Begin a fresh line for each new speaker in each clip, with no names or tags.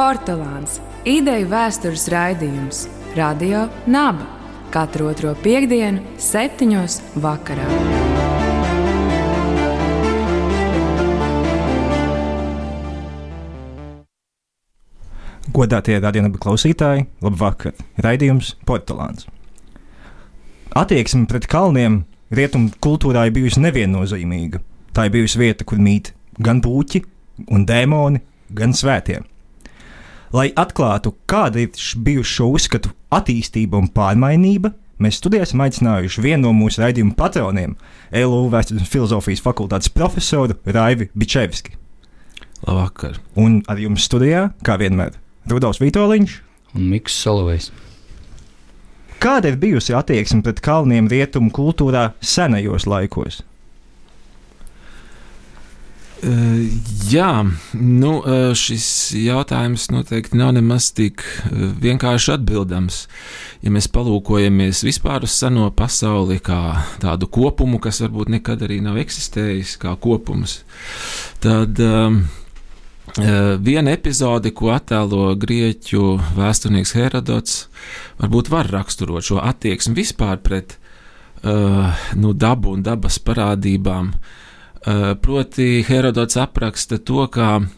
Portugāns - ideju vēstures raidījums Radio Naba katru otro piekdienu, septiņos vakarā.
Godātie radionabi klausītāji, labvakar! Raidījums Portugāns. Attieksme pret kalniem rietumu kultūrā ir bijusi neviennozīmīga. Tā ir bijusi vieta, kur mīt gan puķi, un dēmoni, gan svētie. Lai atklātu, kāda ir bijusi šo uzskatu attīstība un pārmaiņība, mēs studijā esam aicinājuši vienu no mūsu raidījuma patroniem, LU Vēstures un filozofijas fakultātes profesoru Raivi Bičevski.
Labvakar!
Un ar jums studijā, kā vienmēr, Rudolf Vitoļņš
un Mikls Solovejs.
Kāda ir bijusi attieksme pret kalniem rietumu kultūrā senajos laikos?
Jā, nu, šis jautājums noteikti nav nemaz tik vienkārši atbildams. Ja mēs palūkojamies vispār uz seno pasauli kā tādu kopumu, kas varbūt nekad arī nav eksistējis kā kopums, tad um, viena epizode, ko attēlo grieķu vēsturnieks Herodots, varbūt var raksturot šo attieksmi vispār pret uh, nu, dabu un dabas parādībām. Uh, proti, Herodots apraksta to, kā uh,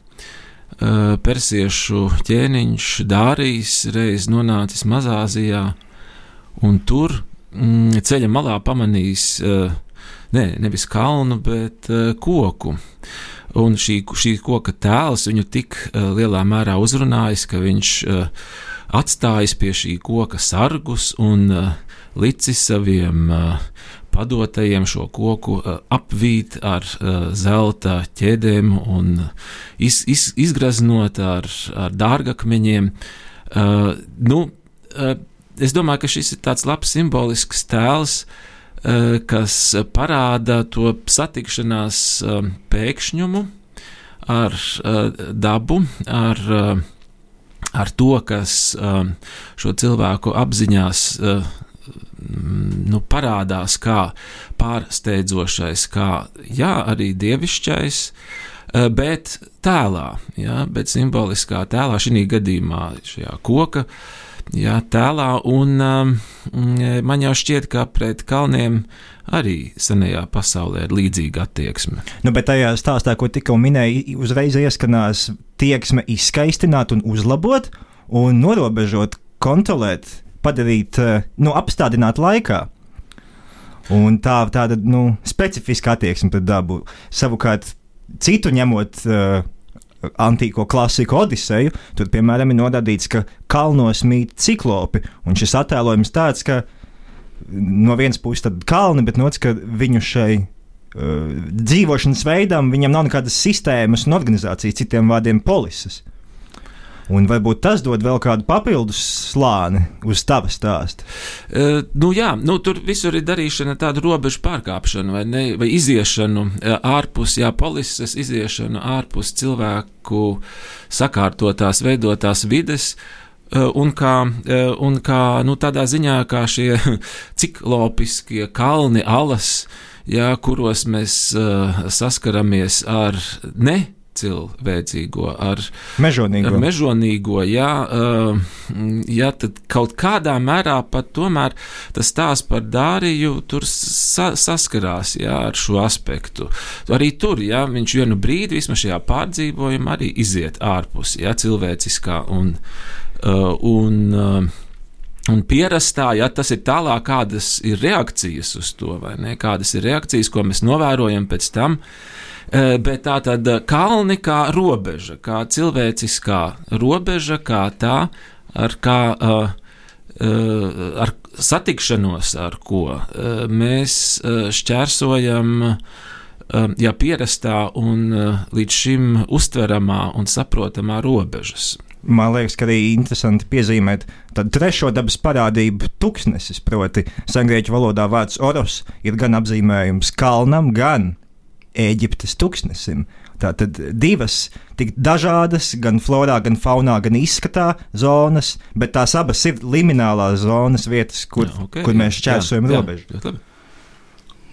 persiešu ķēniņš Dārijs reiz nonācis Mazāzijā un tur mm, ceļa malā pamanījis uh, ne, nevis kalnu, bet koku. Un šī, šī koka tēls viņu tik lielā mērā uzrunājis, ka viņš atstājis pie šī koka sargus un licis saviem padotajiem šo koku uh, apvīt ar uh, zelta ķēdēm un iz, iz, izgraznot ar, ar dārgakmeņiem. Nu, es domāju, ka šis ir tāds labs simbolisks tēls, kas parāda to satikšanās pēkšņumu ar dabu, ar, ar to, kas šo cilvēku apziņās nu, parādās kā pārsteidzošais, kā jā, arī dievišķais, bet tēlā, jā, bet simboliskā tēlā, šī gadījumā, šajā koka jā, tēlā, un um, man jau šķiet, ka pret kalniem arī senajā pasaulē ir līdzīga attieksme.
Nu, bet tajā stāstā, ko tikko minēji, uzreiz ieskanās tieksme izskaistināt un uzlabot un norobežot, kontrolēt, padarīt, eh, nu, apstādināt laikā. Un tā tāda nu, specifiska attieksme pret dabu. Savukārt, citu ņemot uh, antīko klasiku Odiseju, tur, piemēram, ir norādīts, ka kalnos mīt ciklopi. Un šis attēlojums tāds, ka no vienas puses ir kalni, bet no otras, viņu šai uh, dzīvošanas veidam viņam nav nekādas sistēmas un organizācijas, citiem vārdiem, polises. Un varbūt tas dod vēl kādu papildus slāni uz tava stāstu.
Uh, nu jā, nu, tur visur ir darīšana tāda robežu pārkāpšana vai, ne, vai iziešanu uh, ārpus, jā, polises iziešanu ārpus cilvēku sakārtotās, veidotās vides. Uh, un kā, un kā nu, tādā ziņā, kā šie ciklopiskie kalni, alas, jā, kuros mēs uh, saskaramies ar ne cilvēcīgo, ar
mežonīgo.
Ar mežonīgo jā, jā, tad kaut kādā mērā pat tomēr tas stāsts par Dāriju tur sa saskarās jā, ar šo aspektu. Arī tur jā, viņš vienu brīdi, vismaz šajā pārdzīvojumā, arī iziet ārpus jā, cilvēciskā un. un Un pierastā, ja tas ir tālāk, kādas ir reakcijas uz to, vai ne? Kādas ir reakcijas, ko mēs novērojam pēc tam, uh, bet tā tad eh, kalni kā robeža, kā cilvēciskā robeža, kā tā, ar kā. Uh, ar satikšanos, ar ko mēs šķērsojam jā, pierastā un līdz šim uztveramā un saprotamā robežas.
Man liekas, ka arī interesanti piezīmēt trešo dabas parādību, tūkstnesis. Proti, sengrieķu valodā vārds oros ir gan apzīmējums kalnam, gan Eģiptes tūkstnesim. Tātad divas tik dažādas, gan florā, gan faunā, gan izskatā zonas, bet tās abas ir liminālās zonas vietas, kur, jā, okay, kur mēs šķērsojam robežu.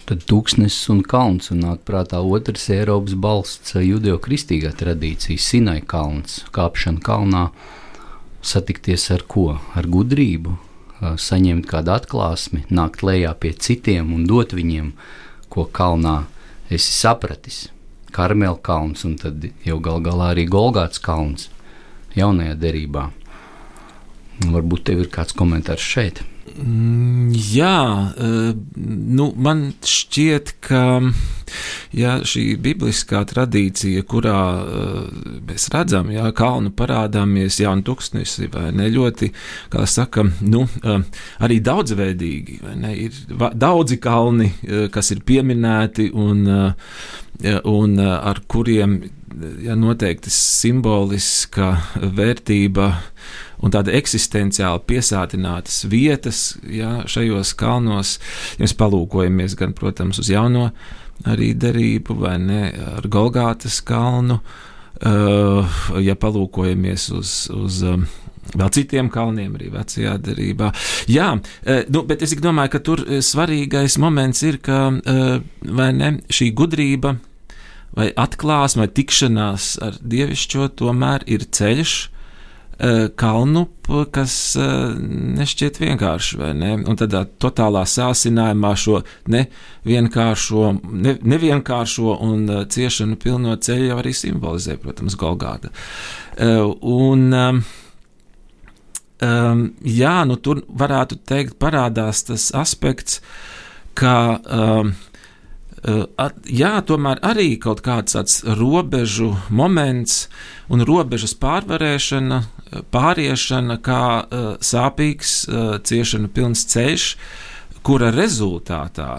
Tad tūkstnesis un kalns, un nāk prātā otrs Eiropas balsts judeo-kristīgā tradīcija - Sinai kalns, kāpšana kalnā, satikties ar ko? Ar gudrību, saņemt kādu atklāsmi, nākt lejā pie citiem un dot viņiem, ko kalnā esi sapratis. Karmela kalns un tad jau gal galā arī Golgāts kalns jaunajā derībā. Varbūt tev ir kāds komentārs šeit.
Mm, jā, eh, nu, man šķiet, ka jā, šī bibliskā tradīcija, kurā uh, mēs redzam, ka kalnu parādāmies jaunu tūkstnesi, vai ne ļoti, kā saka, nu, uh, arī daudzveidīgi. Ne, ir daudzi kalni, kas ir pieminēti un, un ar kuriem ja, noteikti simboliska vērtība un tāda eksistenciāli piesātinātas vietas jā, šajos kalnos. Ja mēs palūkojamies gan, protams, uz jauno arī derību, vai ne, ar Golgātas kalnu, uh, ja palūkojamies uz, uz um, Vēl citiem kalniem, arī vecajā derībā. Jā, uh, nu, bet es domāju, ka tur svarīgais moments ir, ka ne, šī gudrība vai atklāsme vai tikšanās ar dievišķo tomēr ir ceļš, Eh, kalnu, kas eh, nešķiet vienkārši, vai ne? Un tādā totālā sāsinājumā šo nevienkāršo, ne, nevienkāršo un eh, ciešanu pilno ceļu jau arī simbolizē, protams, Golgāta. Un, um, jā, nu tur varētu teikt, parādās tas aspekts, ka um, Uh, jā, tomēr arī kaut kāds tāds robežu moments un robežas pārvarēšana, pāriešana kā uh, sāpīgs, uh, ciešana pilns ceļš, kura rezultātā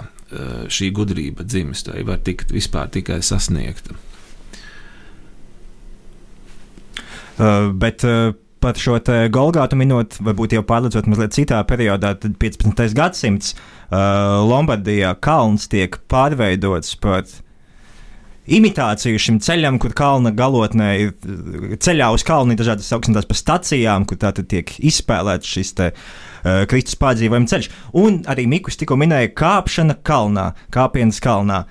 šī gudrība dzimst vai var tikt vispār tikai sasniegta.
Uh, bet uh, par šo Golgātu minot, varbūt jau pārlecot mazliet citā periodā, tad 15. gadsimts uh, Lombardijā kalns tiek pārveidots par imitāciju šim ceļam, kur kalna galotnē ir ceļā uz kalnu dažādas augstās pa stacijām, kur tā tiek izspēlēts šis te. Uh, Kristus pārdzīvojuma ceļš, un arī Mikls tikko minēja kāpšana kalnā, kāpienas kalnā.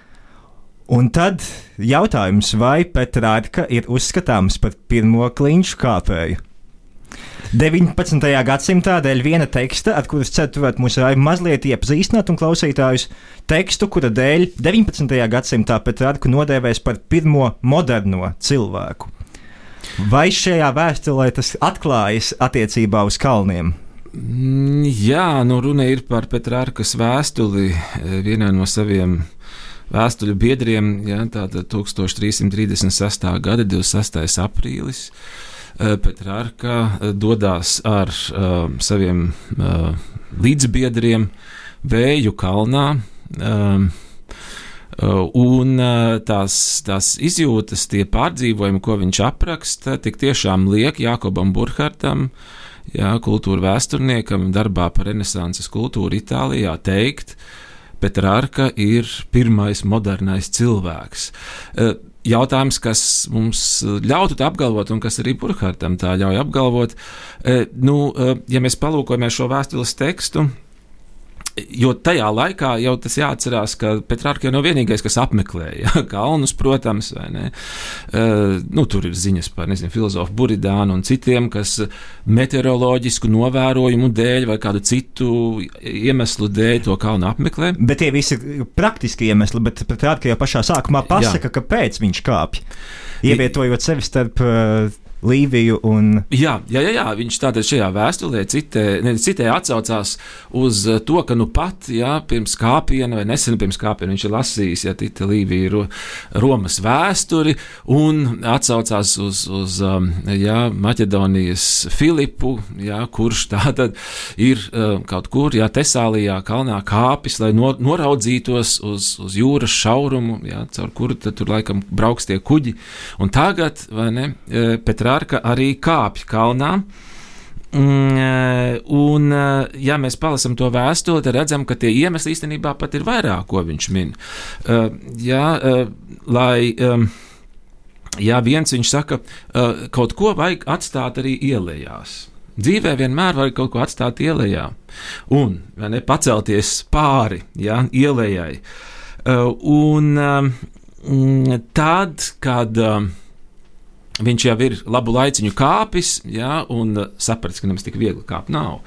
Un tad jautājums, vai Petrārka ir uzskatāms par pirmo kliņšu kāpēju? 19. gadsimtā dēļ viena teksta, ar kuras ceru, mūs mazliet iepazīstināt un klausītājus tekstu, kura dēļ 19. gadsimtā Petrārku nodēvēs par pirmo moderno cilvēku. Vai šajā vēsturē tas atklājas attiecībā uz kalniem?
Mm, jā, nu runa ir par Petrārkas vēstuli vienā no saviem vēstuļu biedriem, ja, tātad 1336. gada 26. aprīlis. Eh, Petrārka eh, dodas ar uh, saviem līdzbiedriem Vēju kalnā. Un tās, tās izjūtas, tie pārdzīvojumi, ko viņš apraksta, tik tiešām liek Jākobam Burkhartam, jā, kultūra vēsturniekam, darbā par renesanses kultūru Itālijā teikt, Petrārka ir pirmais modernais cilvēks jautājums, kas mums ļautu tā apgalvot, un kas arī Burkhārtam tā ļauj apgalvot. E, nu, e, ja mēs palūkojamies šo vēstules tekstu, Jo tajā laikā jau tas jāatcerās, ka Petrārka jau nav vienīgais, kas apmeklēja ja, kalnus, protams, vai ne. Uh, nu, tur ir ziņas par, nezinu, filozofu Buridānu un citiem, kas meteoroloģisku novērojumu dēļ vai kādu citu iemeslu dēļ to kalnu apmeklē.
Bet tie visi ir praktiski iemesli, bet Petrārka jau pašā sākumā pasaka, Jā. kāpēc viņš kāpj. Ievietojot sevi starp uh, Līviju. Un...
Jā, jā, jā, jā, viņš tātad šajā vēstulē citē, ne, citē atsaucās uz eh, to, ka nu pat jā, pirms kāpiena vai nesen pirms kāpiena viņš ir lasījis ja, Tita Līviju ro, Romas vēsturi un atsaucās uz, uz um, jā, Maķedonijas Filipu, jā, kurš tātad ir um, kaut kur jā, Tesālijā kalnā kāpis, lai no, noraudzītos uz, uz jūras šaurumu, jā, caur kuru tur laikam brauks tie kuģi. Un tagad, vai ne, eh, Petrā Petrārka arī kāpj kalnā. Mm, eh, un, eh, ja mēs palasām to vēstuli, tad redzam, ka tie iemesli īstenībā pat ir vairāk, ko viņš min. Uh, jā, lai, jā, viens viņš saka, kaut ko vajag atstāt arī ielējās. Dzīvē vienmēr vajag kaut ko atstāt ielējā un ne, pacelties pāri jā, ielējai. Un tad, kad viņš jau ir labu laiciņu kāpis, jā, un sapratis, ka nemaz tik viegli kāpt nav.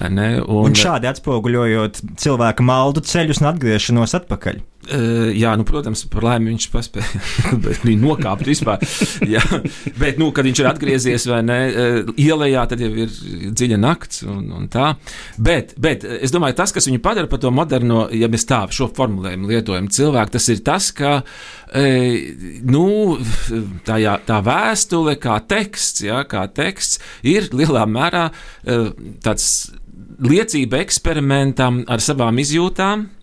Un, un šādi atspoguļojot cilvēka maldu ceļus un atgriešanos atpakaļ.
Uh, jā, nu, protams, par laimi viņš spēja nokāpt vispār. jā, bet, nu, kad viņš ir atgriezies ne, uh, ielā, tad jau ir dziļa nakts un, un tā. Bet, bet es domāju, tas, kas viņu padara par to moderno, ja mēs tā šo formulējumu lietojam, cilvēku, tas ir tas, ka nu, tā, jā, tā vēstule kā teksts, jā, kā teksts ir lielā mērā tāds liecība eksperimentam ar savām izjūtām Eh,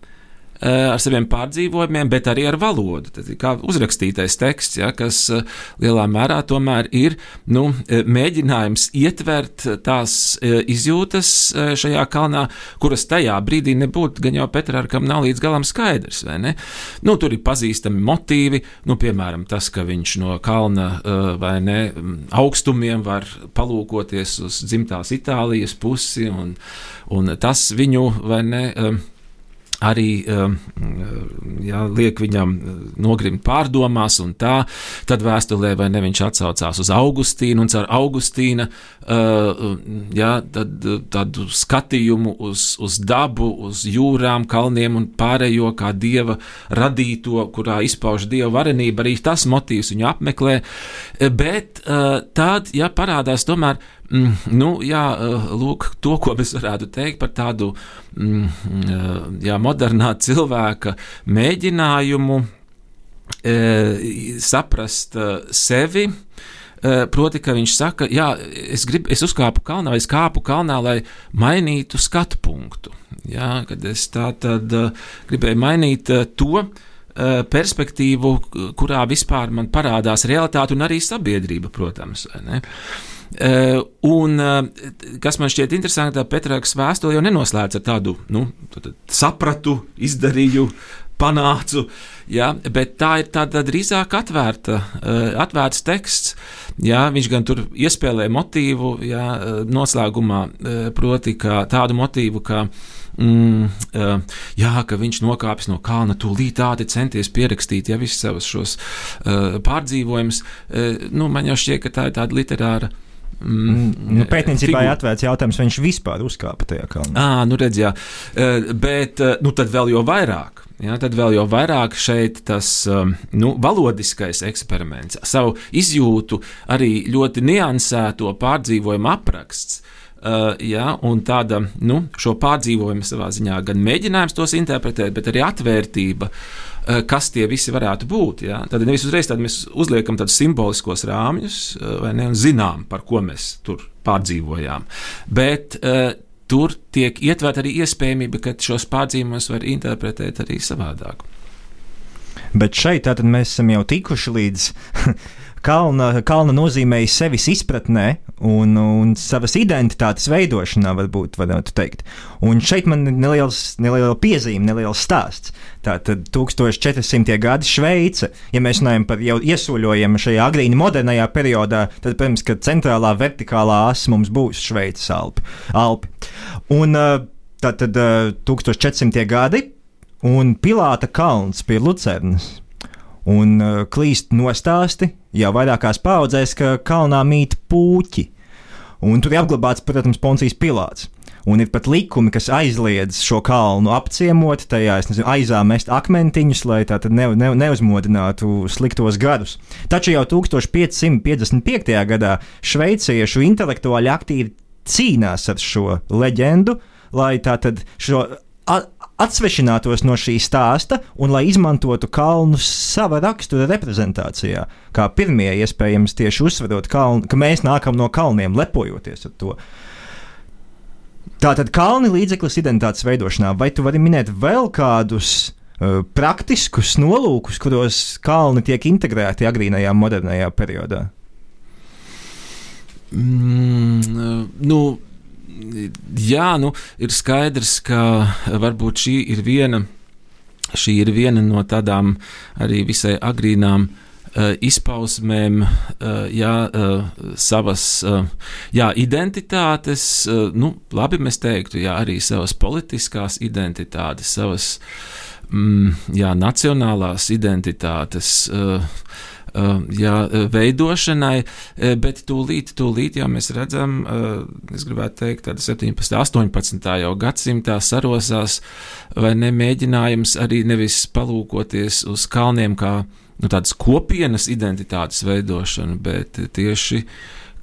ar saviem pārdzīvojumiem, bet arī ar valodu. Ir kā uzrakstītais teksts, ja, kas eh, lielā mērā tomēr ir nu, eh, mēģinājums ietvert tās izjūtas šajā kalnā, kuras tajā brīdī nebūtu gan jau Petrārkam nav līdz galam skaidrs. Nu, tur ir pazīstami motīvi, nu, piemēram, tas, ka viņš no kalna vai ne augstumiem var palūkoties uz dzimtās Itālijas pusi, un, un tas viņu vai ne arī um, jā, liek viņam uh, nogrimt pārdomās, un tā, tad vēstulē vai ne viņš atsaucās uz Augustīnu, un ar Augustīna uh, jā, tad, tādu skatījumu uz, uz dabu, uz jūrām, kalniem un pārējo kā dieva radīto, kurā izpauž dieva varenība, arī tas motīvs viņu apmeklē, bet uh, tad, ja parādās tomēr nu, jā, eh, lūk, to, ko mēs varētu teikt par tādu mm, eh, jā, modernā cilvēka mēģinājumu e, saprast sevi. Proti, ka viņš saka, jā, es, grib, es uzkāpu kalnā, vai es kāpu kalnā, lai mainītu skatu punktu. Jā, kad es tā tad gribēju mainīt to perspektīvu, kurā vispār man parādās realitāte un arī sabiedrība, protams. Ne? Uh, un uh, kas man šķiet interesanti, Petrāks vēstule jau nenoslēdz ar tādu nu, sapratu, izdarīju, panācu, ja, bet tā ir tāda drīzāk atvērta, uh, atvērts teksts. Ja, viņš gan tur iespēlē motīvu, ja, noslēgumā, proti, tādu motīvu, ka mm, uh, jā, ka viņš nokāpis no kalna, tūlīt tādi centies pierakstīt ja, visus savus šos uh, pārdzīvojumus. Uh, nu, man jau šķiet, ka tā ir tāda literāra
Mm, nu, pētniecībā ir atvērts jautājums, vai viņš vispār uzkāpa tajā kalnā.
À, nu redz, jā. Bet nu, tad vēl jau vairāk. Ja, tad vēl jau vairāk šeit tas nu, valodiskais eksperiments, savu izjūtu, arī ļoti niansēto pārdzīvojumu apraksts. Uh, ja, un tāda nu, šo pārdzīvojumu savā ziņā gan mēģinājums tos interpretēt, bet arī atvērtība uh, kas tie visi varētu būt. Ja? Tad nevis uzreiz mēs uzliekam tādus simboliskos rāmjus, eh, vai ne, un zinām, par ko mēs tur pārdzīvojām. Bet uh, tur tiek ietverta arī iespējamība, ka šos pārdzīvojumus var interpretēt arī savādāk.
Bet šeit mēs esam jau tikuši līdz kalna, kalna nozīmēja sevis izpratnē un, un savas identitātes veidošanā, varbūt varētu teikt. Un šeit man ir neliels, neliela piezīme, neliels stāsts. Tātad 1400. gadi Šveice, ja mēs runājam par jau iesoļojumu šajā agrīni modernajā periodā, tad, protams, ka centrālā vertikālā asa mums būs Šveices Alpi. Alpi. Un tātad 1400. gadi un Pilāta kalns pie Lucernas un uh, klīst nostāsti jau vairākās paudzēs, ka kalnā mīt puķi. Un tur ir apglabāts, protams, Poncijas pilāts. Un ir pat likumi, kas aizliedz šo kalnu apciemot, tajā nezinu, aizā mest akmentiņus, lai tā ne, ne, neuzmodinātu sliktos gadus. Taču jau 1555. gadā šveiciešu intelektuāļi aktīvi cīnās ar šo leģendu, lai tā tad šo atsvešinātos no šī stāsta un lai izmantotu kalnus sava rakstura reprezentācijā. Kā pirmie, iespējams, tieši uzsverot, kalnu, ka mēs nākam no kalniem, lepojoties ar to. Tātad kalni līdzeklis identitātes veidošanā, vai tu vari minēt vēl kādus uh, praktiskus nolūkus, kuros kalni tiek integrēti agrīnajā, modernajā periodā?
Mm, nu, jā, nu, ir skaidrs, ka varbūt šī ir viena, šī ir viena no tādām arī visai agrīnām. Uh, izpausmēm, uh, jā, uh, savas jā, identitātes, nu, labi, mēs teiktu, jā, arī savas politiskās identitātes, savas mm, jā, nacionālās identitātes. Uh, jā, veidošanai, bet tūlīt, tūlīt jau mēs redzam, uh, es gribētu teikt, tāda 17, 18. jau gadsimtā sarosās, vai nemēģinājums arī nevis palūkoties uz kalniem kā nu, tādas kopienas identitātes veidošanu, bet tieši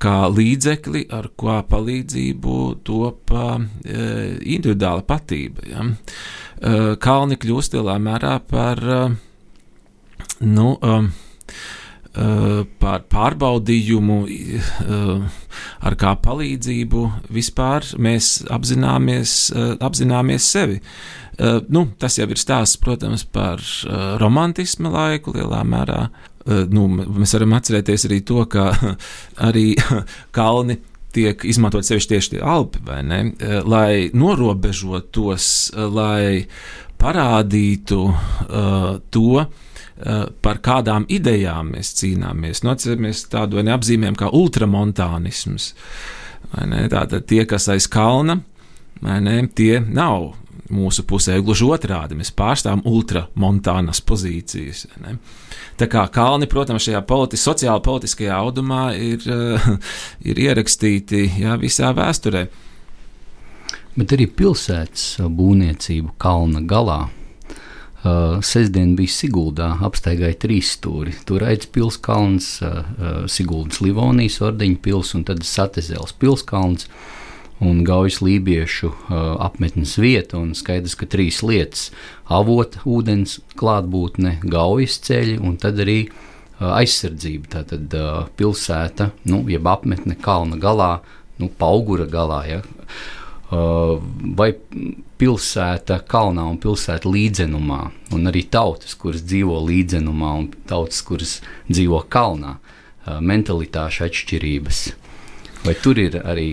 kā līdzekli, ar kā palīdzību top uh, individuāla patība. Ja? Uh, kalni kļūst lielā mērā par uh, nu, uh, par pārbaudījumu, ar kā palīdzību vispār mēs apzināmies, apzināmies sevi. Nu, tas jau ir stāsts, protams, par romantisma laiku lielā mērā. Nu, mēs varam atcerēties arī to, ka arī kalni tiek izmantot sevišķi tieši tie alpi, ne, lai norobežotos, lai parādītu uh, to, par kādām idejām mēs cīnāmies. Nu, atceramies tādu neapzīmējumu kā ultramontānisms. Tātad tie, kas aiz kalna, ne, tie nav mūsu pusē. Gluži otrādi, mēs pārstāvam ultramontānas pozīcijas. Ne? Tā kā kalni, protams, šajā politi sociāla politiskajā audumā ir, uh, ir ierakstīti jā, visā vēsturē.
Bet arī pilsētas būvniecība kalna galā. Uh, sestdien bija Siguldā, apsteigāja trīs stūri. Tur aizsmeļs pilskalns, uh, Siguldas Livonijas ordeņa pils un tad Satezēls pilskalns. Uh, un gaujas lībiešu uh, apmetnes vieta. Skaidrs, ka trīs lietas - avota, ūdens klātbūtne, gaujas ceļi un tad arī uh, aizsardzība. Tātad uh, pilsēta, nu, jeb apmetne kalna galā, nu, paugura galā. Ja? Uh, vai pilsēta kalnā un pilsēta līdzenumā, un arī tautas, kuras dzīvo līdzenumā, un tautas, kuras dzīvo kalnā, uh, mentalitāšu atšķirības. Vai tur ir arī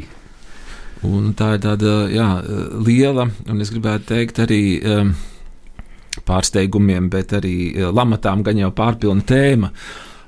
Un tā ir tāda jā, liela, un es gribētu teikt, arī um, pārsteigumiem, bet arī uh, lamatām gan jau pārpilna tēma.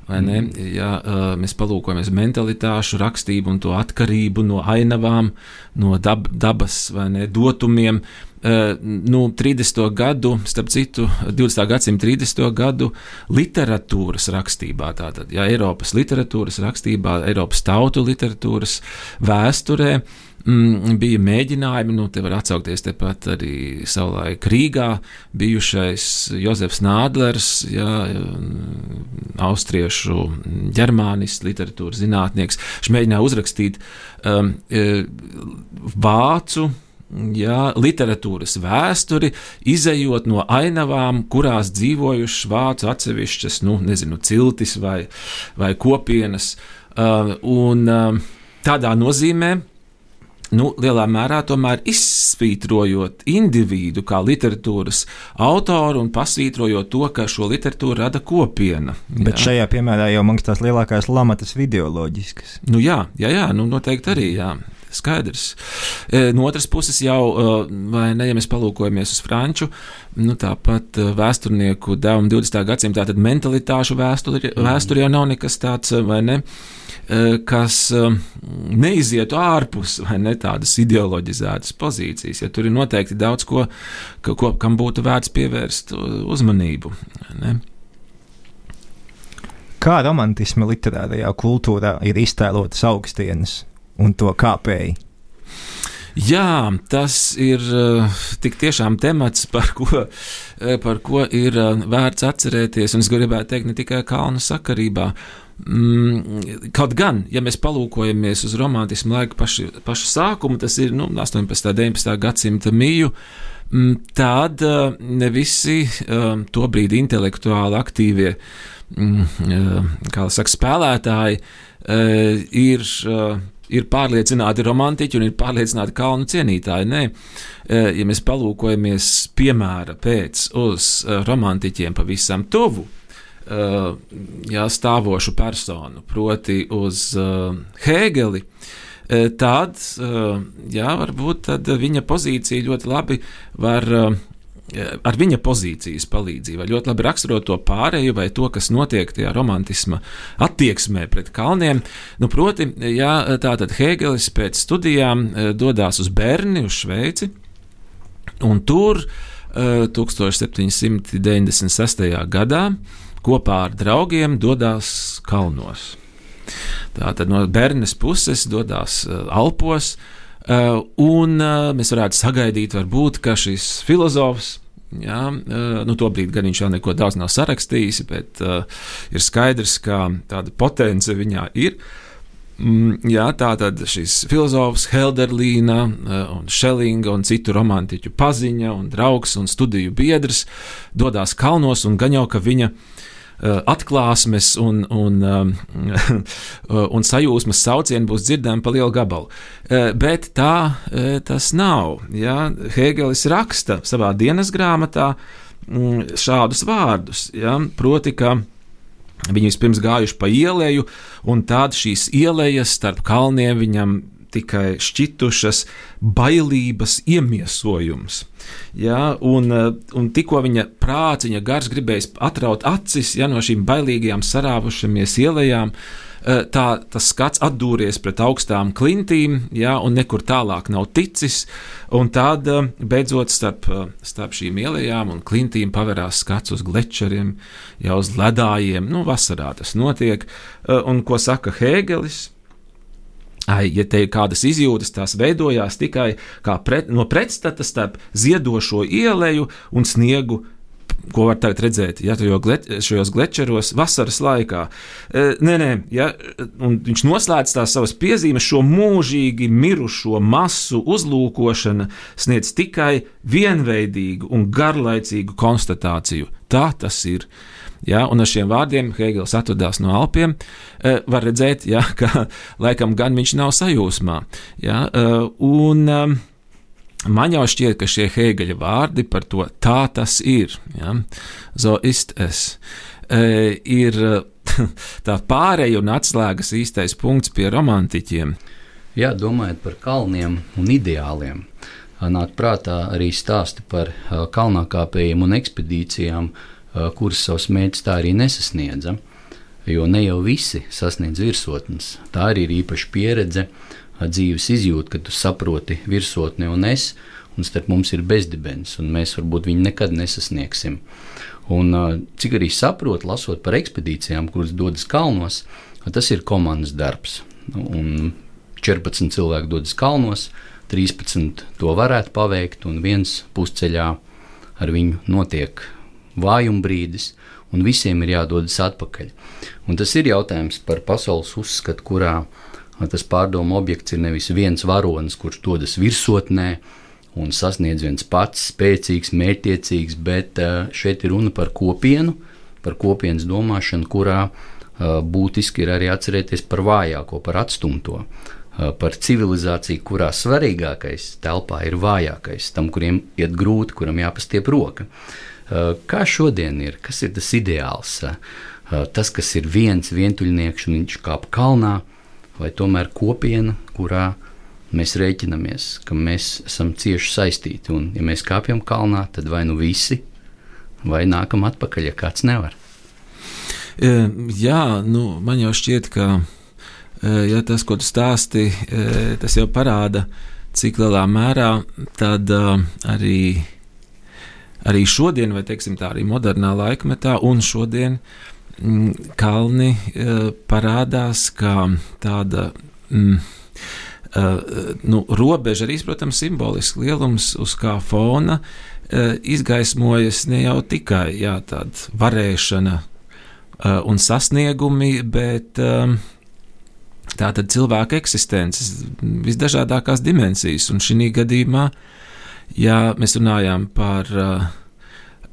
Mm. Ja uh, mēs palūkojamies mentalitāšu, rakstību un to atkarību no ainavām, no dab, dabas vai ne, dotumiem, uh, nu, 30. gadu, starp citu, 20. gadsimta 30. gadu literatūras rakstībā, tātad ja, Eiropas literatūras rakstībā, Eiropas tautu literatūras vēsturē, bija mēģinājumi, nu, te var atsaukties tepat arī savulaik Rīgā bijušais Jozefs Nādlers, jā, austriešu ģermānists, literatūras zinātnieks. Viņš mēģināja uzrakstīt um, e, vācu jā, literatūras vēsturi, izējot no ainavām, kurās dzīvojušas vācu atsevišķas, nu, nezinu, ciltis vai, vai kopienas. Uh, un uh, tādā nozīmē, nu, lielā mērā tomēr izsvītrojot individu kā literatūras autoru un pasvītrojot to, ka šo literatūru rada kopiena.
Jā. Bet šajā piemērā jau mums tās lielākās lamatas ideoloģiskas.
Nu, jā, jā, jā nu, noteikti arī. Jā. Skaidrs. E, no otras puses, jau, e, vai ne, ja mēs palūkojamies uz franču, nu, tāpat e, vēsturnieku devumu 20. gadsimtā, tad mentalitāšu vēsturi, mm. vēsturi jau nav nekas tāds, vai ne? Kas neizietu ārpus ne, tādas ideoloģizētas pozīcijas. Ja tur ir noteikti daudz ko, ko kam būtu vērts pievērst uzmanību. Ne.
Kā romantisma literārajā kultūrā ir iztēlotas augstienes un to kāpēji?
Jā, tas ir uh, tik tiešām temats, par ko, uh, par ko ir uh, vērts atcerēties. Un es gribētu teikt, ne tikai kalnu sakarībā. Mm, kaut gan, ja mēs palūkojamies uz romantismu laiku pašu, pašu sākumu, tas ir nu, 18. un 19. gadsimta mīju. Mm, tad ne visi to brīdi intelektuāli aktīvie mm, uh, saka, spēlētāji ir ir pārliecināti romantiķi un ir pārliecināti kalnu cienītāji. Nē, e, ja mēs palūkojamies piemēra pēc uz e, romantiķiem pavisam tuvu, e, jā, stāvošu personu, proti uz Hēgeli, tad, jā, varbūt tad viņa pozīcija ļoti labi var ar viņa pozīcijas palīdzību ļoti labi raksturo to pārēju vai to, kas notiek tajā romantisma attieksmē pret kalniem. Nu, proti, ja tātad Hēgelis pēc studijām eh, dodas uz Berni, uz Šveici, un tur 1796. gadā kopā ar draugiem dodas kalnos. Tātad no Bernes puses dodas Alpos, un mēs varētu sagaidīt, varbūt, ka šis filozofs Jā, nu, Tobrīd gan viņš vēl neko daudz nav sarakstījis, bet uh, ir skaidrs, ka tāda potence viņā ir. Mm, jā, tā tad šis filozofs Helderlīna un Šelinga un citu romantiķu paziņa un draugs un studiju biedrs dodas kalnos un gan jau, ka viņa viņa Eh, atklāsmes un, un, eh, un sajūsmas saucieni būs dzirdami pa lielu gabalu. Eh, bet tā tas nav. Ja? Hēgelis raksta savā dienas grāmatā mm, šādus vārdus, ja? proti, ka Viņi vispirms gājuši pa ieleju, un tad šīs ielejas starp kalniem viņam tikai šķitušas bailības iemiesojums. Ja, un, eh, un tikko viņa prāts, viņa gars gribējis atraut acis ja, no šīm bailīgajām, sarāvušamies ielām, eh, tā, tas skats atdūries pret augstām klintīm, ja, un nekur tālāk nav ticis. Tad eh, beidzot starp, starp šīm ielām un klintīm pavērās skats uz glečeriem, jau uz ledājiem. Nu, vasarā tas notiek. Un ko saka Hēgelis? Ja te kādas izjūtas, tās veidojās tikai pret, no pretstatas starp ziedošo ieleju un sniegu ko var tagad redzēt, ja jau gleč, šajos glečeros vasaras laikā. E, nē, nē, ja, viņš noslēdz tās savas piezīmes, šo mūžīgi mirušo masu uzlūkošana sniedz tikai vienveidīgu un garlaicīgu konstatāciju. Tā tas ir. Ja, un ar šiem vārdiem Hegels atvadās no Alpiem. E, var redzēt, ja, ka laikam gan viņš nav sajūsmā. Ja, e, un, e, Man jau šķiet, ka šie Hēgeļa vārdi par to tā tas ir, ja, zo ist es, ir tā pārēja un atslēgas īstais punkts pie romantiķiem.
Jā, domājot par kalniem un ideāliem, nāk prātā arī stāsti par kalnākāpējiem un ekspedīcijām, uh, kuras savus mērķus tā arī nesasniedza. Jo ne jau visi sasniedz virsotnes. Tā arī ir īpaša pieredze, dzīves izjūta, kad tu saproti virsotni un es, un starp mums ir bezdibens, un mēs varbūt viņu nekad nesasniegsim. Un, cik arī saprotu, lasot par ekspedīcijām, kuras dodas kalnos, tas ir komandas darbs. Un 14 cilvēki dodas kalnos, 13 to varētu paveikt, un viens pusceļā ar viņu notiek vājuma brīdis, un visiem ir jādodas atpakaļ. Un tas ir jautājums par pasaules uzskatu, kurā tas pārdomu objekts ir nevis viens varonis, kurš dodas virsotnē un sasniedz viens pats spēcīgs, mērķiecīgs, bet šeit ir runa par kopienu, par kopienas domāšanu, kurā būtiski ir arī atcerēties par vājāko, par atstumto, par civilizāciju, kurā svarīgākais telpā ir vājākais, tam, kuriem iet grūti, kuram jāpastiep roka. Eh, kā šodien ir? Kas ir tas ideāls? Eh, tas, kas ir viens vientuļnieks un viņš kāp kalnā, vai tomēr kopiena, kurā mēs rēķinamies, ka mēs esam cieši saistīti. Un, ja mēs kāpjam kalnā, tad vai nu visi, vai nākam atpakaļ, ja kāds nevar.
E, jā, nu, man jau šķiet, ka ja tas, ko tu stāsti, tas jau parāda, cik lielā mērā tad arī arī šodien, vai teiksim, tā arī modernā laikmetā, un šodien mm, kalni uh, parādās kā tāda. Mm, Uh, nu, robeža arī, protams, simbolisks lielums, uz kā fona uh, izgaismojas ne jau tikai jā, tāda varēšana uh, un sasniegumi, bet um, tā tad cilvēka eksistences visdažādākās dimensijas. Un šī gadījumā uh, ja mēs runājām par uh,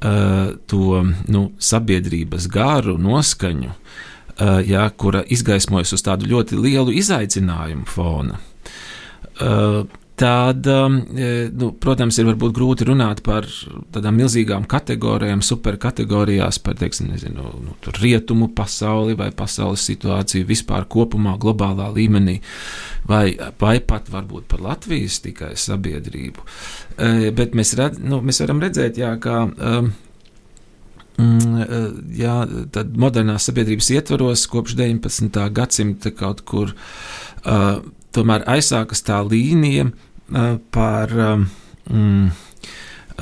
uh, to nu, sabiedrības garu, noskaņu, uh, ja, kura izgaismojas uz tādu ļoti lielu izaicinājumu fona. Uh, tad, um, e, nu, protams, ir varbūt grūti runāt par tādām milzīgām kategorijām, superkategorijās, par teiksim, nezinu, nu, rietumu pasauli vai pasaules situāciju vispār kopumā, globālā līmenī, vai, vai pat varbūt par Latvijas tikai sabiedrību. E, bet mēs, redz, nu, mēs varam redzēt, jā, ka. Um, Jā, tad modernās sabiedrības ietvaros kopš 19. gadsimta kaut kur uh, tomēr aizsākas tā līnija, uh, par um, mm,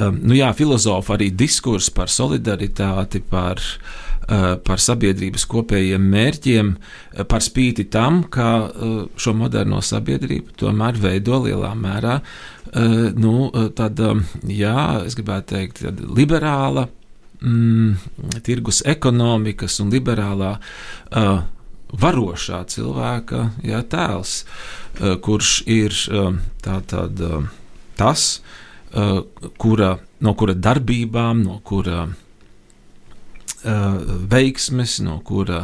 um, nu jā, filozofu arī diskurs par solidaritāti, par, par sabiedrības kopējiem mērķiem, par spīti tam, ka šo moderno sabiedrību tomēr veido lielā mērā nu, tāda, jā, es gribētu teikt, liberāla. Mm, tirgus ekonomikas un liberālā uh, varošā cilvēka jā, tēls, kurš ir uh, tā, tad, uh, tas, kura, no kura darbībām, no kura veiksmes, no kura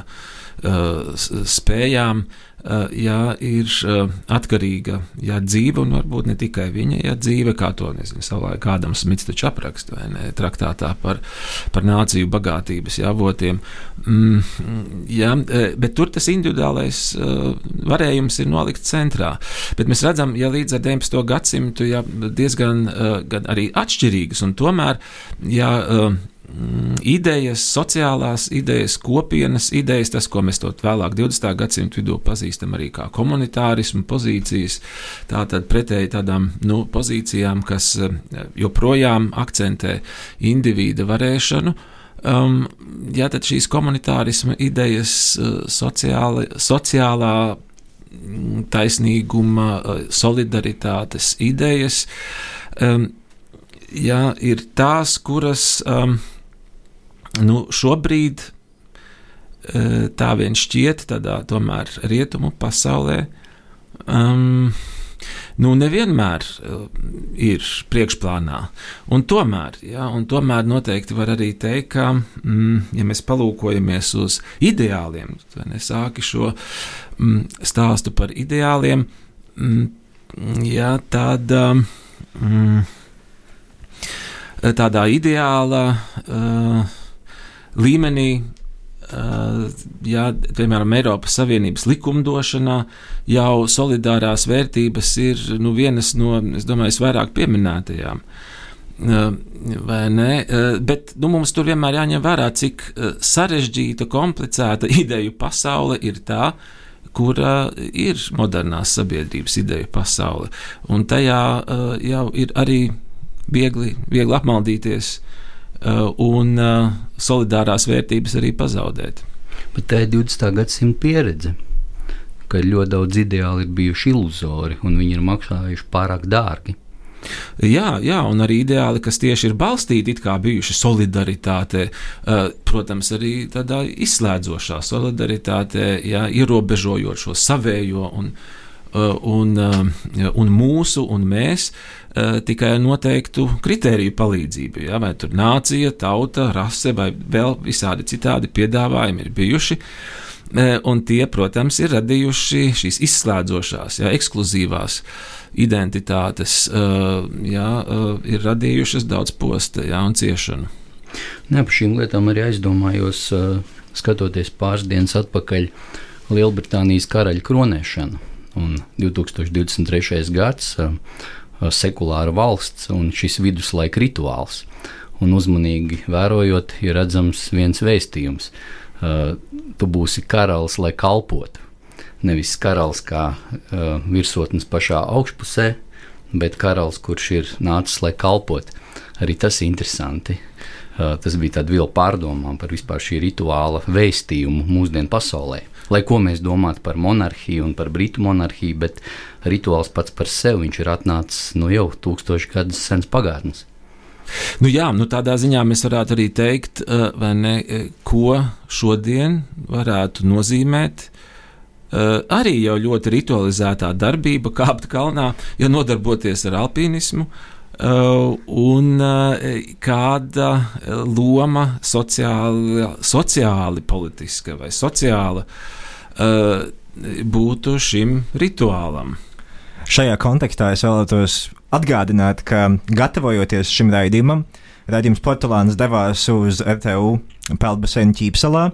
spējām Eh, jā, ir eh, atkarīga jā, dzīve, un varbūt ne tikai viņa jā, dzīve, kā to nezinu, savulaik kādam Smits taču apraksta, vai ne, traktātā par, par nāciju bagātības jāvotiem. Mm, jā, eh, bet tur tas individuālais varējums ir nolikt centrā. Bet mēs redzam, ja līdz ar 19. gadsimtu jā, diezgan arī atšķirīgas, un tomēr, Mm, idejas, sociālās idejas, kopienas idejas, tas, ko mēs vēlāk 20. gadsimta vidū pazīstam arī kā komunitārismu pozīcijas, tātad pretēji tādām nu, pozīcijām, kas eh, joprojām akcentē individa varēšanu. Um, jā, tad šīs komunitārisma idejas, eh, sociāli, sociālā mm, taisnīguma, eh, solidaritātes idejas, um, jā, ir tās, kuras um, Nu, šobrīd e, tā vien šķiet, tādā tomēr rietumu pasaulē. Um, nu, nevienmēr uh, ir priekšplānā. Un tomēr, ja, un tomēr noteikti var arī teikt, ka, mm, ja mēs palūkojamies uz ideāliem, tad nesāki šo mm, stāstu par ideāliem, mm, ja, tad mm, tādā ideāla. Uh, līmenī. Jā, piemēram, Eiropas Savienības likumdošanā jau solidārās vērtības ir nu, vienas no, es domāju, vairāk pieminētajām. Vai? Uh, bet nu, mums tur vienmēr jāņem vērā, cik sarežģīta, komplicēta ideju pasaule ir tā, kura ir modernās sabiedrības ideju pasaule. Un tajā jau ir arī viegli, viegli apmaldīties un uh, solidārās vērtības arī pazaudēt.
Bet tā ir 20. gadsimta pieredze, ka ļoti daudz ideāli ir bijuši iluzori un viņi ir maksājuši pārāk dārgi.
Jā, jā, un arī ideāli, kas tieši ir balstīti kā bijuši solidaritātē, uh, protams, arī tādā izslēdzošā solidaritātē, jā, ierobežojot šo savējo un, un, un mūsu un mēs tikai noteiktu kritēriju palīdzību. Ja? Vai tur nācija, tauta, rase vai vēl visādi citādi piedāvājumi ir bijuši. Uh, un tie, protams, ir radījuši šīs izslēdzošās, ja, ekskluzīvās identitātes, uh, ja, ir radījušas daudz posta ja, un ciešanu.
Ne, par šīm lietām arī aizdomājos, skatoties pāris dienas atpakaļ Lielbritānijas karaļa kronēšanu. Un 2023. gads sekulāra valsts un šis viduslaika rituāls. Un uzmanīgi vērojot, ir redzams viens vēstījums. Uh, tu būsi karalis, lai kalpotu. Nevis karalis kā uh, virsotnes pašā augšpusē, bet karalis, kurš ir nācis, lai kalpotu. Arī tas ir interesanti. Tas bija tāds vēl pārdomām par vispār šī rituāla vēstījumu mūsdienu pasaulē lai ko mēs domātu par monarhiju un par britu monarhiju, bet rituāls pats par sevi ir atnācis nu, jau tūkstoši gadus sens pagātnes.
Nu jā, nu tādā ziņā mēs varētu arī teikt, eh, ne, eh, ko šodien varētu nozīmēt Uh, arī jau ļoti ritualizētā darbība, kāpt kalnā, ja nodarboties ar alpīnismu, uh, un uh, kāda loma sociāli, sociāli politiska vai sociāla uh, uh, būtu šim rituālam.
Šajā kontekstā es vēlētos atgādināt, ka gatavojoties šim raidījumam, raidījums Portugāns devās uz RTU Peldbaseinu ķīpselā,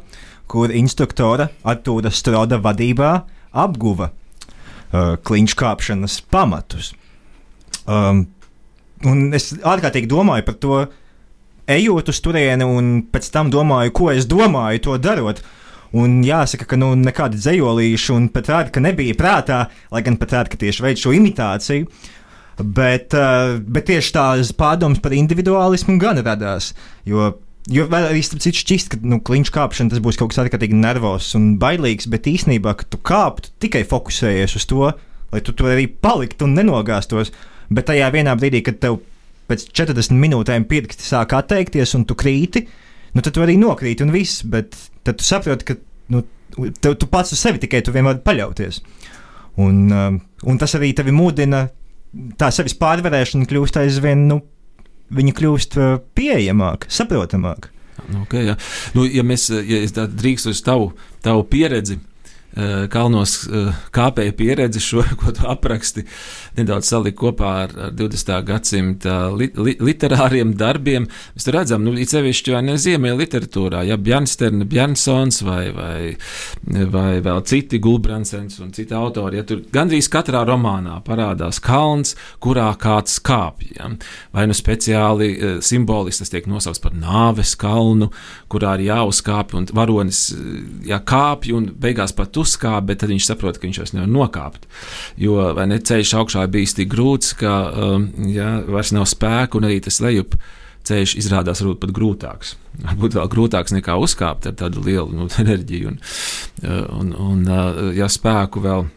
kur instruktore Artūra Stroda vadībā apguva uh, kliņš kāpšanas pamatus. Um, un es ārkārtīgi domāju par to, ejot uz turieni, un pēc tam domāju, ko es domāju to darot. Un jāsaka, ka nu, nekādi dzējolīši, un pat rāda, ka nebija prātā, lai gan pat rāda, ka tieši veids šo imitāciju. Bet, uh, bet tieši tās pārdomas par individuālismu gan radās. Jo Jo arī starp citu šķist, ka nu, kliņš kāpšana tas būs kaut kas ārkārtīgi nervozs un bailīgs, bet īsnībā, kad tu kāptu, tikai fokusējies uz to, lai tu tur arī paliktu un nenogāstos. Bet tajā vienā brīdī, kad tev pēc 40 minūtēm pirksti sāk atteikties un tu krīti, nu, tad tu arī nokrīti un viss. Bet tad tu saproti, ka nu, tev, tu pats uz sevi tikai tu vien vari paļauties. Un, um, un tas arī tevi mudina, tā sevis pārvarēšana kļūst aizvien nu, viņa kļūst uh, pieejamāka, saprotamāka.
Okay, ja. nu, ja mēs ja drīkstam uz tavu, tavu pieredzi, kalnos eh, kāpēja pieredzi, šo, ko tu apraksti, nedaudz salikt kopā ar, ar 20. gadsimta li, li, literāriem darbiem. Mēs redzam, nu, īpaši vai ne ziemē literatūrā, ja Bjārnsterna, Bjārnsons vai, vai, vai vēl citi Gulbransens un citi autori, ja tur gandrīz katrā romānā parādās kalns, kurā kāds kāpj. Ja? Vai nu speciāli eh, simboliski tas tiek nosaukts par nāves kalnu, kurā ir jāuzkāpj un varonis ja, kāpj un beigās pat uzkāpt, bet tad viņš saprot, ka viņš vairs nevar nokāpt. Jo ne, ceļš augšā ir bijis tik grūts, ka um, ja, vairs nav spēku un arī tas lejup. Ceļš izrādās varbūt pat grūtāks. Varbūt vēl grūtāks nekā uzkāpt ar tādu lielu nu, enerģiju un, uh, un, un uh, ja spēku vēl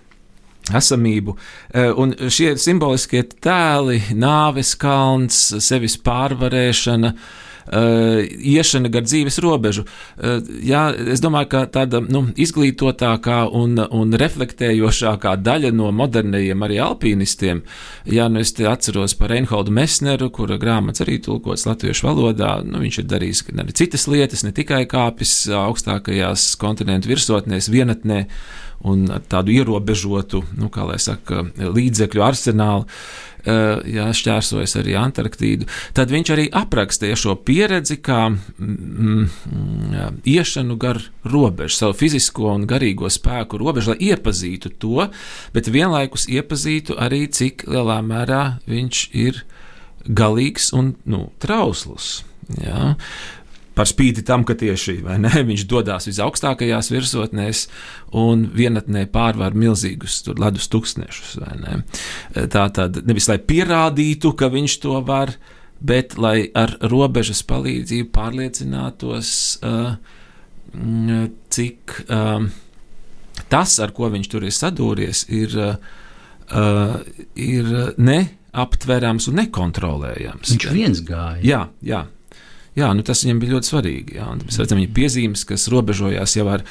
esamību. Uh, un šie simboliskie tēli, nāves kalns, sevis pārvarēšana, uh, iešana gar dzīves robežu. Uh, jā, es domāju, ka tāda nu, izglītotākā un, un reflektējošākā daļa no modernajiem arī alpīnistiem, ja nu es atceros par Reinholdu Mesneru, kura grāmatas arī tulkots latviešu valodā, nu, viņš ir darījis arī citas lietas, ne tikai kāpis augstākajās kontinentu virsotnēs, vienatnē un tādu ierobežotu, nu, saka, līdzekļu arsenālu. Eh, jā, šķērsojas arī Antarktīdu, tad viņš arī aprakstīja šo pieredzi kā mm, mm, iešanu gar robežu, savu fizisko un garīgo spēku robežu, lai iepazītu to, bet vienlaikus iepazītu arī, cik lielā mērā viņš ir galīgs un nu, trausls. Jā par spīti tam, ka tieši ne, viņš dodas visaugstākajās virsotnēs un vienatnē pārvar milzīgus ledus tūkstnešus. Ne. Tā tad nevis lai pierādītu, ka viņš to var, bet lai ar robežas palīdzību pārliecinātos, uh, cik uh, tas, ar ko viņš tur ir sadūries, ir, uh, ir neaptverams un nekontrolējams.
Viņš viens gāja.
Jā, jā. Jā, nu tas viņam bija ļoti svarīgi. Jā, mēs redzam viņa piezīmes, kas robežojās jau ar,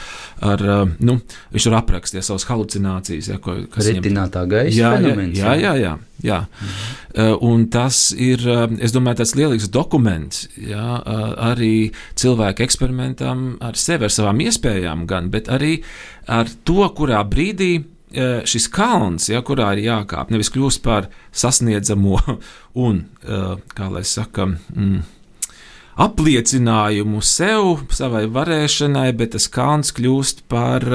ar nu, viņš tur aprakstīja savas halucinācijas. Jā, ko,
kas Retinātā gaisa
jā, fenomens. Jā, jā, jā. jā. Mhm. Un tas ir, es domāju, tāds lielisks dokuments jā, arī cilvēku eksperimentam ar sevi, ar savām iespējām, gan, bet arī ar to, kurā brīdī šis kalns, ja, kurā ir jākāp, nevis kļūst par sasniedzamo un, kā lai saka, mm, apliecinājumu sev, savai varēšanai, bet tas kalns kļūst par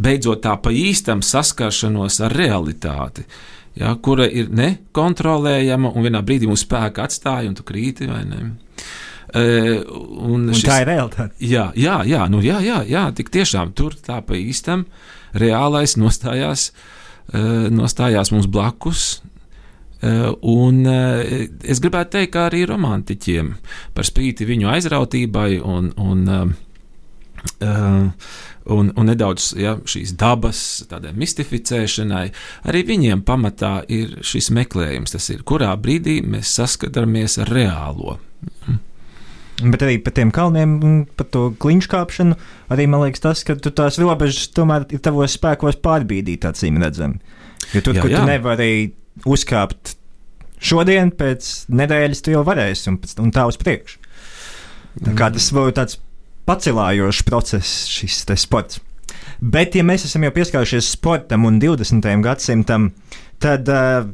beidzot tā pa īstam saskaršanos ar realitāti. Ja, kura ir nekontrolējama, un vienā brīdī mūsu spēka atstāja, un tu krīti vai ne.
E, un un šis, tā ir realitāte.
Jā, jā, jā, nu, jā, jā, jā, tik tiešām tur tā pa īstam reālais nostājās, e, nostājās mums blakus, un eh, es gribētu teikt, ka arī romantiķiem par spīti viņu aizrautībai un, un, eh, un, un nedaudz ja, šīs dabas mistificēšanai, arī viņiem pamatā ir šis meklējums. Tas ir, kurā brīdī mēs saskaramies ar reālo.
Bet arī par tiem kalniem, par to kliņšu kāpšanu, arī man liekas, tas, ka tu tās robežas tomēr ir tavos spēkos pārbīdīt, acīm redzami. Jo tur, jā, kur jā. tu nevari uzkāpt šodien, pēc nedēļas tu jau varēsi, un, un tā uz priekšu. Tā kā tas būtu tāds pacelājošs process, šis sports. Bet, ja mēs esam jau pieskārušies sportam un 20. gadsimtam, tad uh,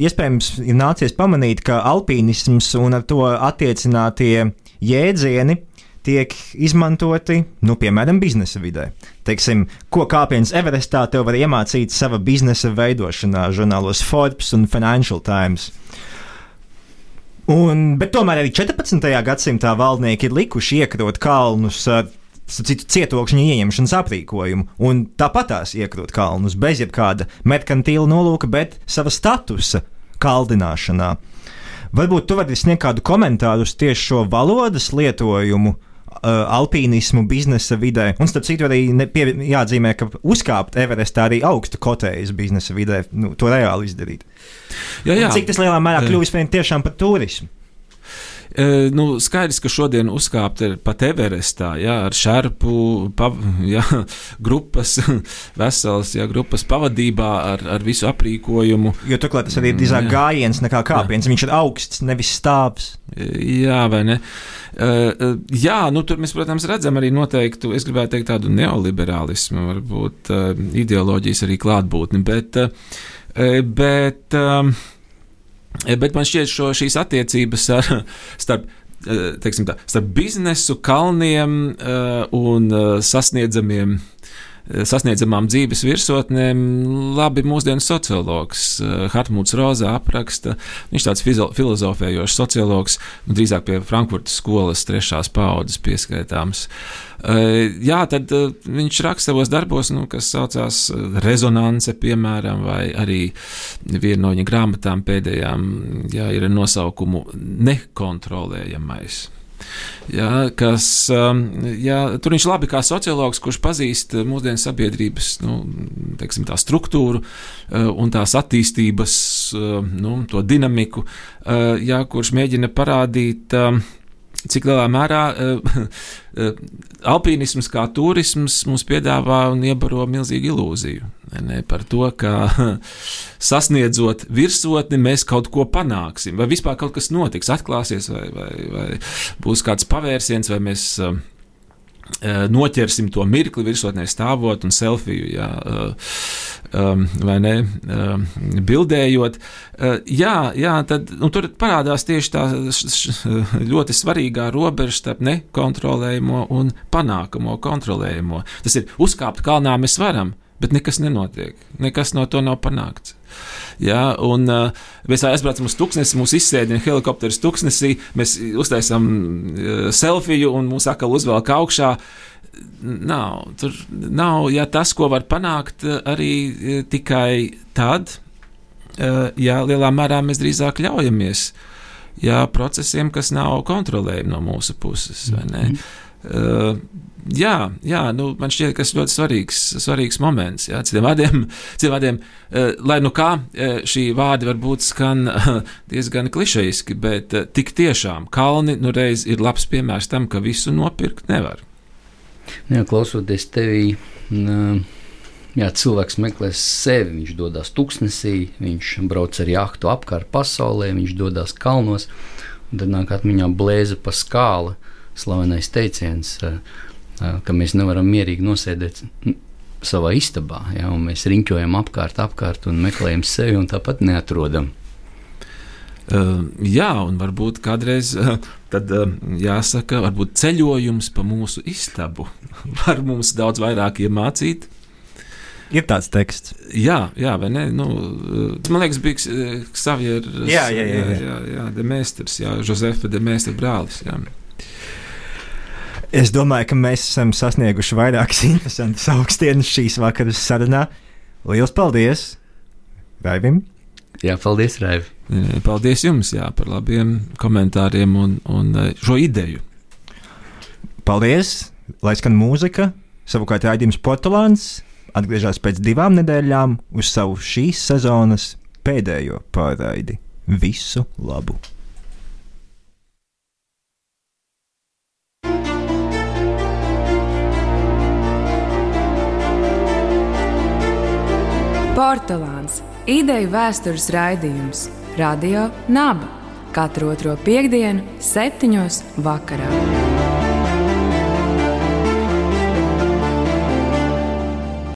iespējams ir nācies pamanīt, ka alpīnisms un ar to attiecinātie jēdzieni tiek izmantoti, nu, piemēram, biznesa vidē. Teiksim, ko kāpiens Everestā tev var iemācīt sava biznesa veidošanā, žurnālos Forbes un Financial Times. Un, bet tomēr arī 14. gadsimtā valdnieki ir likuši iekrot kalnus ar citu cietokšņu ieņemšanas aprīkojumu, un tāpat tās iekrot kalnus bez jebkāda merkantīla nolūka, bet sava statusa kaldināšanā. Varbūt tu vari sniegt kādu komentāru uz tieši šo valodas lietojumu. Uh, alpīnismu biznesa vidē. Un, starp citu, arī pie, jāatzīmē, ka uzkāpt Everestā arī augstu kotējas biznesa vidē, nu, to reāli izdarīt. Jā, jā. Un cik tas lielā mērā tiešām par turismu?
Nu, skaidrs, ka šodien uzkāpt ir pat Everestā, jā, ar šerpu, pav, jā, grupas, veselas jā, grupas pavadībā, ar, ar visu aprīkojumu.
Jo turklāt tas arī ir drīzāk mm, gājiens nekā kāpiens. Jā. Viņš ir augsts, nevis stāvs.
Jā, vai ne? Jā, nu, tur mēs, protams, redzam arī noteiktu, es gribētu teikt, tādu neoliberālismu, varbūt ideoloģijas arī klātbūtni, bet, bet bet man šķiet, ka šīs attiecības ar, starp, eh, tā, starp biznesu, kalniem uh, un uh, sasniedzamiem sasniedzamām dzīves virsotnēm, labi mūsdienu sociologs Hartmuts Rozā apraksta. Viņš tāds filozofējošs sociologs, nu, drīzāk pie Frankfurtas skolas trešās paudzes pieskaitāms. Eh, jā, tad eh, viņš raksta savos darbos, nu, kas saucās eh, Rezonance, piemēram, vai arī viena no viņa grāmatām pēdējām, jā, ir nosaukumu Nekontrolējamais. Jā, kas, jā, tur viņš labi kā sociologs, kurš pazīst mūsdienu sabiedrības nu, teiksim, tā struktūru un tās attīstības nu, dinamiku, jā, kurš mēģina parādīt cik lielā mērā uh, uh, alpīnisms kā turisms mums piedāvā un iebaro milzīgu ilūziju. Ne, par to, ka sasniedzot virsotni, mēs kaut ko panāksim, vai vispār kaut kas notiks, atklāsies, vai, vai, vai būs kāds pavērsiens, vai mēs. Uh, noķersim to mirkli virsotnē stāvot un selfiju, jā, um, vai ne, um, bildējot. Uh, jā, jā, tad nu, tur parādās tieši tā ļoti svarīgā robeža starp nekontrolējamo un panākamo kontrolējamo. Tas ir uzkāpt kalnā mēs varam, bet nekas nenotiek, nekas no to nav panākts. Ja, un uh, mēs aizbraucam uz tūkstnesi, mūsu izsēdina helikopteris tūkstnesī, mēs uztaisām uh, selfiju un mūsu atkal uzvelk augšā. Nav, tur nav, ja tas, ko var panākt, arī tikai tad, uh, ja lielā mērā mēs drīzāk ļaujamies ja, procesiem, kas nav kontrolējami no mūsu puses. Mm -hmm. Uh, jā, jā nu, man šķiet, ka tas ļoti svarīgs, svarīgs moments. Jā, citiem vārdiem, citiem vārdiem uh, lai nu kā uh, šī vārdi varbūt skan diezgan klišejiski, bet tik tiešām kalni nu reiz ir labs piemērs tam, ka visu nopirkt nevar.
Jā, klausoties tevī. Jā, cilvēks meklē sevi, viņš dodas tuksnesī, viņš brauc ar jahtu apkārt pasaulē, viņš dodas kalnos, tad nāk atmiņā blēza pa skāli slavenais teiciens, ka mēs nevaram mierīgi nosēdēt savā istabā, ja, un mēs riņķojam apkārt, apkārt un meklējam sevi, un tāpat neatrodam.
Uh, jā, un varbūt kādreiz uh, tad, uh, jāsaka, varbūt ceļojums pa mūsu istabu var mums daudz vairāk iemācīt.
Ir tāds teksts.
Jā, jā vai ne? Nu, man liekas, bija Xavier.
Jā, jā, jā.
jā, jā, jā Demēsters, jā, Josefa Demēstera brālis. Jā.
Es domāju, ka mēs esam sasnieguši vairākas interesantas augstienas šīs vakaras sarunā. Lielas paldies Raivim!
Jā, paldies, Raivi!
Paldies jums jā, par labiem komentāriem un, un eh, šo ideju.
Paldies! Lai skan mūzika, savukārt raidījums Portugāns atgriežas pēc divām nedēļām uz savu šīs sezonas pēdējo pārraidi. Visu labu!
Portugāns - ideju vēstures raidījums. Radio Naba. Katru otro piekdienu, septiņos vakarā.